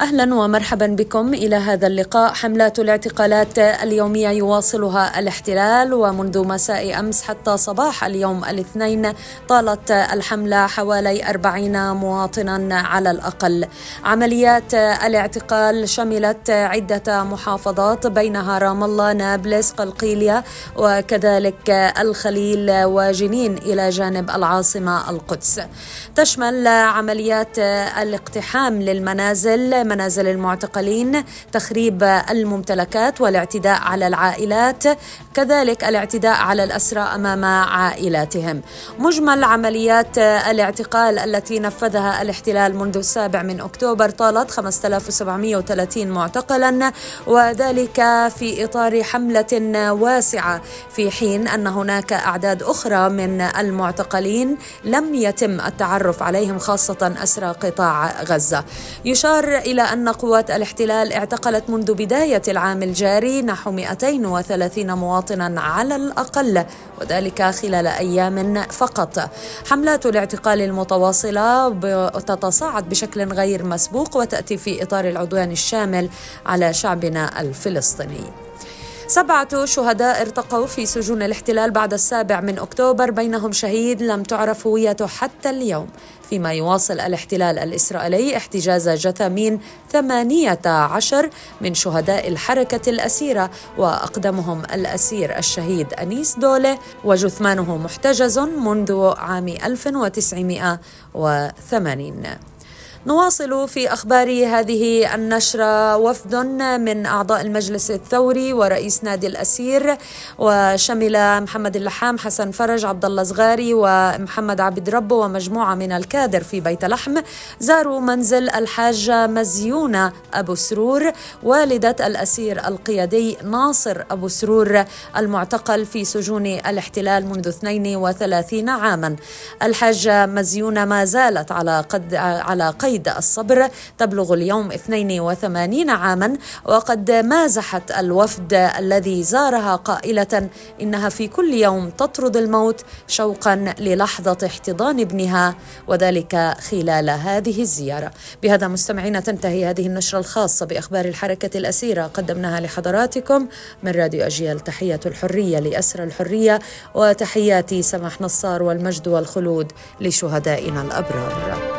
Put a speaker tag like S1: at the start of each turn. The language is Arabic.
S1: أهلا ومرحبا بكم. إلى هذا اللقاء حملات الاعتقالات اليومية يواصلها الاحتلال ومنذ مساء أمس حتى صباح اليوم الاثنين طالت الحملة حوالي أربعين مواطنا على الأقل. عمليات الاعتقال شملت عدة محافظات بينها رام الله نابلس قلقيلية وكذلك الخليل وجنين إلى جانب العاصمة القدس. تشمل عمليات الاقتحام للمنازل منازل المعتقلين تخريب الممتلكات والاعتداء على العائلات كذلك الاعتداء على الأسرى أمام عائلاتهم. مجمل عمليات الاعتقال التي نفذها الاحتلال منذ السابع من أكتوبر طالت 5730 معتقلا وذلك في إطار حملة واسعة في حين أن هناك أعداد أخرى من المعتقلين لم يتم التعرف عليهم خاصة أسرى قطاع غزة. يشار إلى إلى أن قوات الاحتلال اعتقلت منذ بداية العام الجاري نحو 230 مواطنا على الأقل وذلك خلال أيام فقط. حملات الاعتقال المتواصلة تتصاعد بشكل غير مسبوق وتأتي في إطار العدوان الشامل على شعبنا الفلسطيني. سبعة شهداء ارتقوا في سجون الاحتلال بعد السابع من أكتوبر بينهم شهيد لم تعرف هويته حتى اليوم. فيما يواصل الاحتلال الإسرائيلي احتجاز جثامين ثمانية عشر من شهداء الحركة الأسيرة وأقدمهم الأسير الشهيد أنيس دولة وجثمانه محتجز منذ عام 1980 نواصل في أخبار هذه النشرة وفد من أعضاء المجلس الثوري ورئيس نادي الأسير وشمل محمد اللحام حسن فرج عبد الله صغاري ومحمد عبد ربه ومجموعة من الكادر في بيت لحم زاروا منزل الحاجة مزيونه أبو سرور والدة الأسير القيادي ناصر أبو سرور المعتقل في سجون الاحتلال منذ 32 عاما. الحاجة مزيونه ما زالت على قد على قيد قيد الصبر تبلغ اليوم 82 عاما وقد مازحت الوفد الذي زارها قائلة إنها في كل يوم تطرد الموت شوقا للحظة احتضان ابنها وذلك خلال هذه الزيارة. بهذا مستمعينا تنتهي هذه النشرة الخاصة بأخبار الحركة الأسيرة. قدمناها لحضراتكم من راديو أجيال تحية الحرية لأسر الحرية وتحياتي سماح نصار والمجد والخلود لشهدائنا الأبرار.